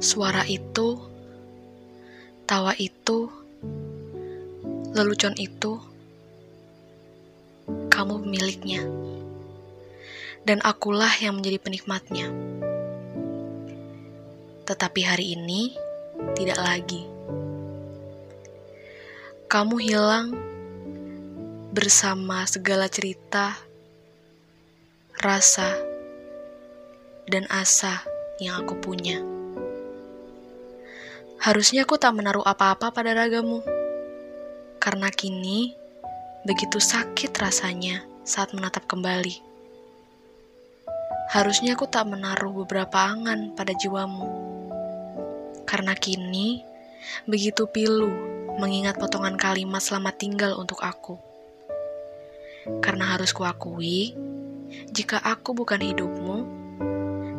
Suara itu, tawa itu, lelucon itu, kamu pemiliknya. Dan akulah yang menjadi penikmatnya. Tetapi hari ini tidak lagi. Kamu hilang bersama segala cerita, rasa, dan asa yang aku punya. Harusnya aku tak menaruh apa-apa pada ragamu. Karena kini begitu sakit rasanya saat menatap kembali. Harusnya aku tak menaruh beberapa angan pada jiwamu. Karena kini begitu pilu mengingat potongan kalimat selamat tinggal untuk aku. Karena harus kuakui, jika aku bukan hidupmu,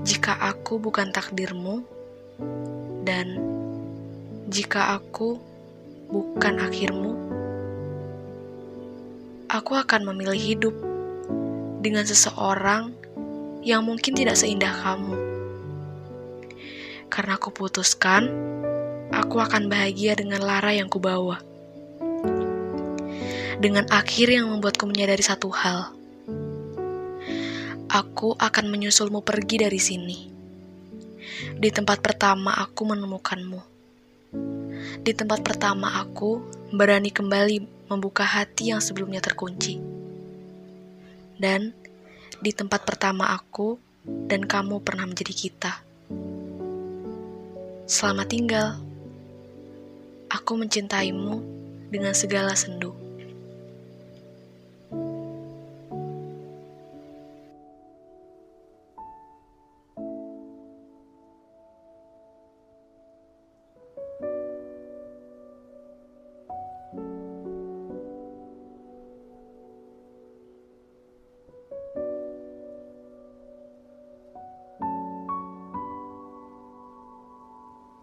jika aku bukan takdirmu, dan jika aku bukan akhirmu, aku akan memilih hidup dengan seseorang yang mungkin tidak seindah kamu. Karena aku putuskan, aku akan bahagia dengan lara yang kubawa. Dengan akhir yang membuatku menyadari satu hal. Aku akan menyusulmu pergi dari sini. Di tempat pertama aku menemukanmu di tempat pertama aku berani kembali membuka hati yang sebelumnya terkunci. Dan di tempat pertama aku dan kamu pernah menjadi kita. Selamat tinggal. Aku mencintaimu dengan segala sendu.